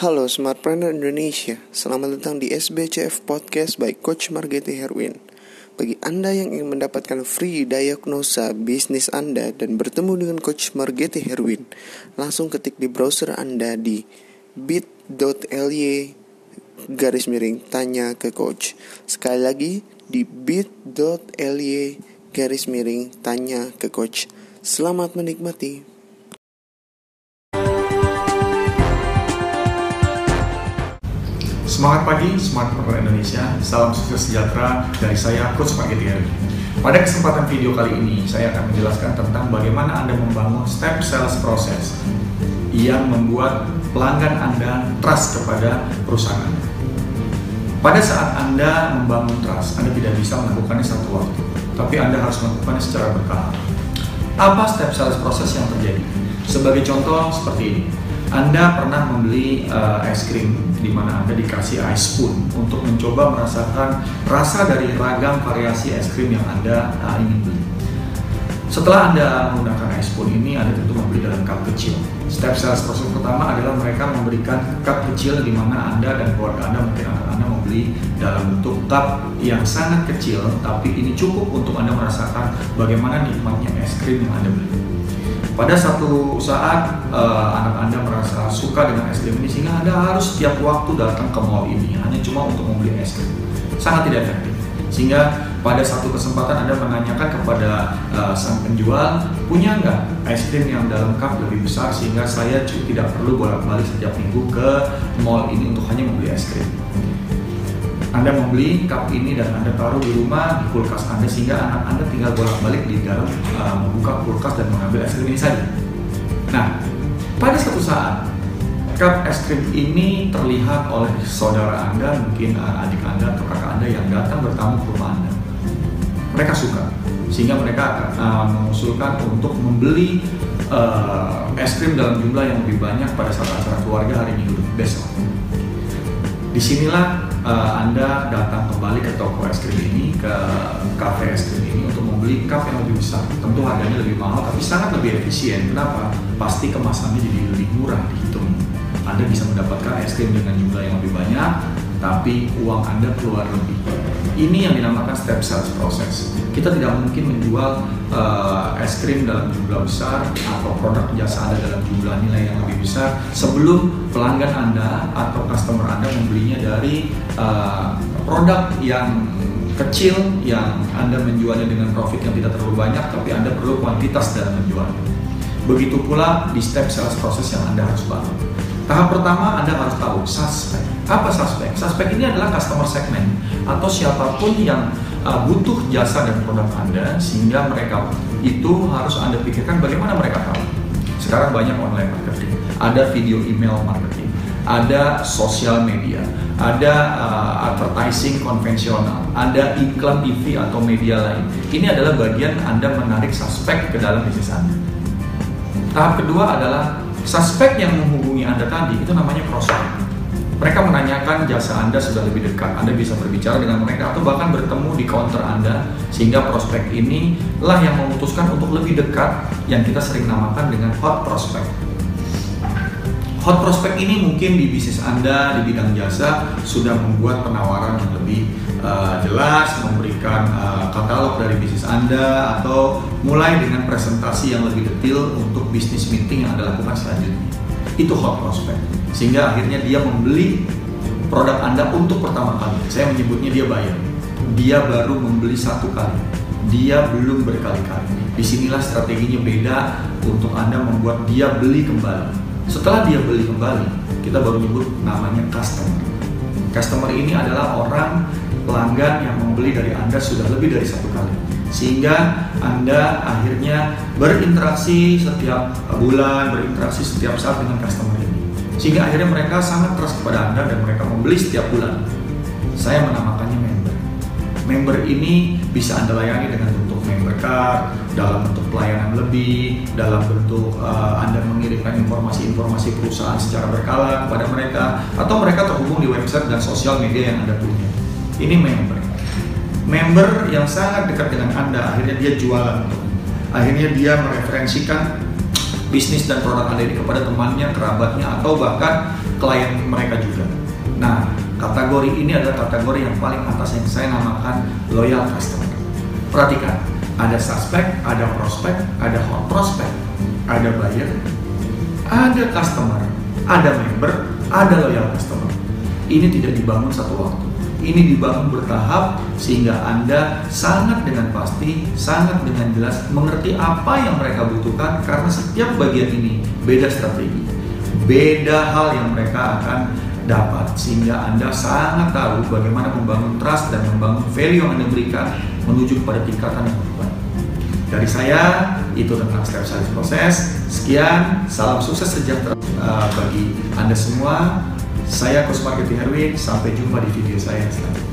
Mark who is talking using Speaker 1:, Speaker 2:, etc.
Speaker 1: Halo Smartpreneur Indonesia, selamat datang di SBCF Podcast by Coach Margeti Herwin. Bagi Anda yang ingin mendapatkan free diagnosa bisnis Anda dan bertemu dengan Coach Margeti Herwin, langsung ketik di browser Anda di bit.ly garis miring tanya ke coach. Sekali lagi di bit.ly garis miring tanya ke coach. Selamat menikmati.
Speaker 2: Semangat pagi, Smart Entrepreneur Indonesia. Salam sukses sejahtera dari saya, Coach Marketing. Pada kesempatan video kali ini, saya akan menjelaskan tentang bagaimana Anda membangun step sales process yang membuat pelanggan Anda trust kepada perusahaan. Pada saat Anda membangun trust, Anda tidak bisa melakukannya satu waktu, tapi Anda harus melakukannya secara bertahap. Apa step sales process yang terjadi? Sebagai contoh seperti ini. Anda pernah membeli uh, es krim di mana Anda dikasih ice spoon untuk mencoba merasakan rasa dari ragam variasi es krim yang Anda uh, ingin beli. Setelah Anda menggunakan ice spoon ini, Anda tentu membeli dalam cup kecil. Step sales proses pertama adalah mereka memberikan cup kecil di mana Anda dan keluarga Anda mungkin anak Anda membeli dalam bentuk cup yang sangat kecil, tapi ini cukup untuk Anda merasakan bagaimana nikmatnya es krim yang Anda beli. Pada satu saat uh, anak Anda merasa suka dengan es krim ini sehingga Anda harus setiap waktu datang ke mall ini hanya cuma untuk membeli es krim. Sangat tidak efektif. Sehingga pada satu kesempatan Anda menanyakan kepada uh, sang penjual, punya nggak es krim yang dalam cup lebih besar sehingga saya tidak perlu bolak-balik setiap minggu ke mall ini untuk hanya membeli es krim. Anda membeli cup ini dan Anda taruh di rumah di kulkas Anda sehingga anak Anda tinggal bolak-balik di dalam uh, membuka kulkas dan mengambil es krim ini saja. Nah, pada suatu saat cup es krim ini terlihat oleh saudara Anda, mungkin uh, adik Anda atau kakak Anda yang datang bertamu ke rumah Anda. Mereka suka sehingga mereka uh, mengusulkan untuk membeli uh, es krim dalam jumlah yang lebih banyak pada saat acara keluarga hari Minggu besok. Di sinilah uh, Anda datang kembali ke toko es krim ini, ke kafe es krim ini untuk membeli cup yang lebih besar. Tentu harganya lebih mahal, tapi sangat lebih efisien. Kenapa? Pasti kemasannya jadi lebih murah dihitung. Anda bisa mendapatkan es krim dengan jumlah yang lebih banyak, tapi uang Anda keluar lebih. Ini yang dinamakan step sales process. Kita tidak mungkin menjual uh, es krim dalam jumlah besar atau produk jasa Anda dalam jumlah nilai yang lebih besar sebelum pelanggan Anda atau customer Anda membelinya dari uh, produk yang kecil yang Anda menjualnya dengan profit yang tidak terlalu banyak tapi Anda perlu kuantitas dalam menjualnya. Begitu pula di step sales process yang Anda harus bangun. Tahap pertama Anda harus tahu suspek. Apa suspek? Suspek ini adalah customer segment atau siapa pun yang uh, butuh jasa dan produk Anda sehingga mereka itu harus Anda pikirkan bagaimana mereka tahu. Sekarang banyak online marketing, ada video email marketing, ada sosial media, ada uh, advertising konvensional, ada iklan TV atau media lain. Ini adalah bagian Anda menarik suspek ke dalam bisnis Anda. Tahap kedua adalah suspek yang menghubungi Anda tadi itu namanya prospek. Mereka menanyakan jasa Anda sudah lebih dekat. Anda bisa berbicara dengan mereka atau bahkan bertemu di counter Anda sehingga prospek ini lah yang memutuskan untuk lebih dekat yang kita sering namakan dengan hot prospect. Hot prospect ini mungkin di bisnis Anda di bidang jasa sudah membuat penawaran yang lebih uh, jelas, memberikan uh, katalog dari bisnis Anda atau mulai dengan presentasi yang lebih detail untuk bisnis meeting yang Anda lakukan selanjutnya. Itu hot prospect. Sehingga akhirnya dia membeli produk Anda untuk pertama kali. Saya menyebutnya dia bayar. Dia baru membeli satu kali. Dia belum berkali-kali. Di sinilah strateginya beda untuk Anda membuat dia beli kembali. Setelah dia beli kembali, kita baru nyebut namanya customer. Customer ini adalah orang pelanggan yang membeli dari Anda sudah lebih dari satu kali. Sehingga Anda akhirnya berinteraksi setiap bulan, berinteraksi setiap saat dengan customer ini. Sehingga akhirnya mereka sangat trust kepada Anda dan mereka membeli setiap bulan. Saya menamakannya member. Member ini bisa Anda layani dengan bentuk member card, dalam bentuk pelayanan lebih, dalam bentuk uh, Anda mengirimkan informasi-informasi perusahaan secara berkala kepada mereka, atau mereka terhubung di website dan sosial media yang Anda punya. Ini member. Member yang sangat dekat dengan Anda, akhirnya dia jualan. Akhirnya dia mereferensikan bisnis dan produk Anda ini kepada temannya, kerabatnya, atau bahkan klien mereka juga. Nah, kategori ini adalah kategori yang paling atas yang saya namakan loyal customer. Perhatikan, ada suspek, ada prospek, ada hot prospect, ada buyer, ada customer, ada member, ada loyal customer. Ini tidak dibangun satu waktu. Ini dibangun bertahap sehingga Anda sangat dengan pasti, sangat dengan jelas mengerti apa yang mereka butuhkan karena setiap bagian ini beda strategi. Beda hal yang mereka akan dapat sehingga Anda sangat tahu bagaimana membangun trust dan membangun value yang Anda berikan menuju kepada tingkatan yang. Dari saya itu tentang step sales proses. Sekian, salam sukses sejahtera uh, bagi Anda semua. Saya Coach Marketing Herwin, sampai jumpa di video saya selanjutnya.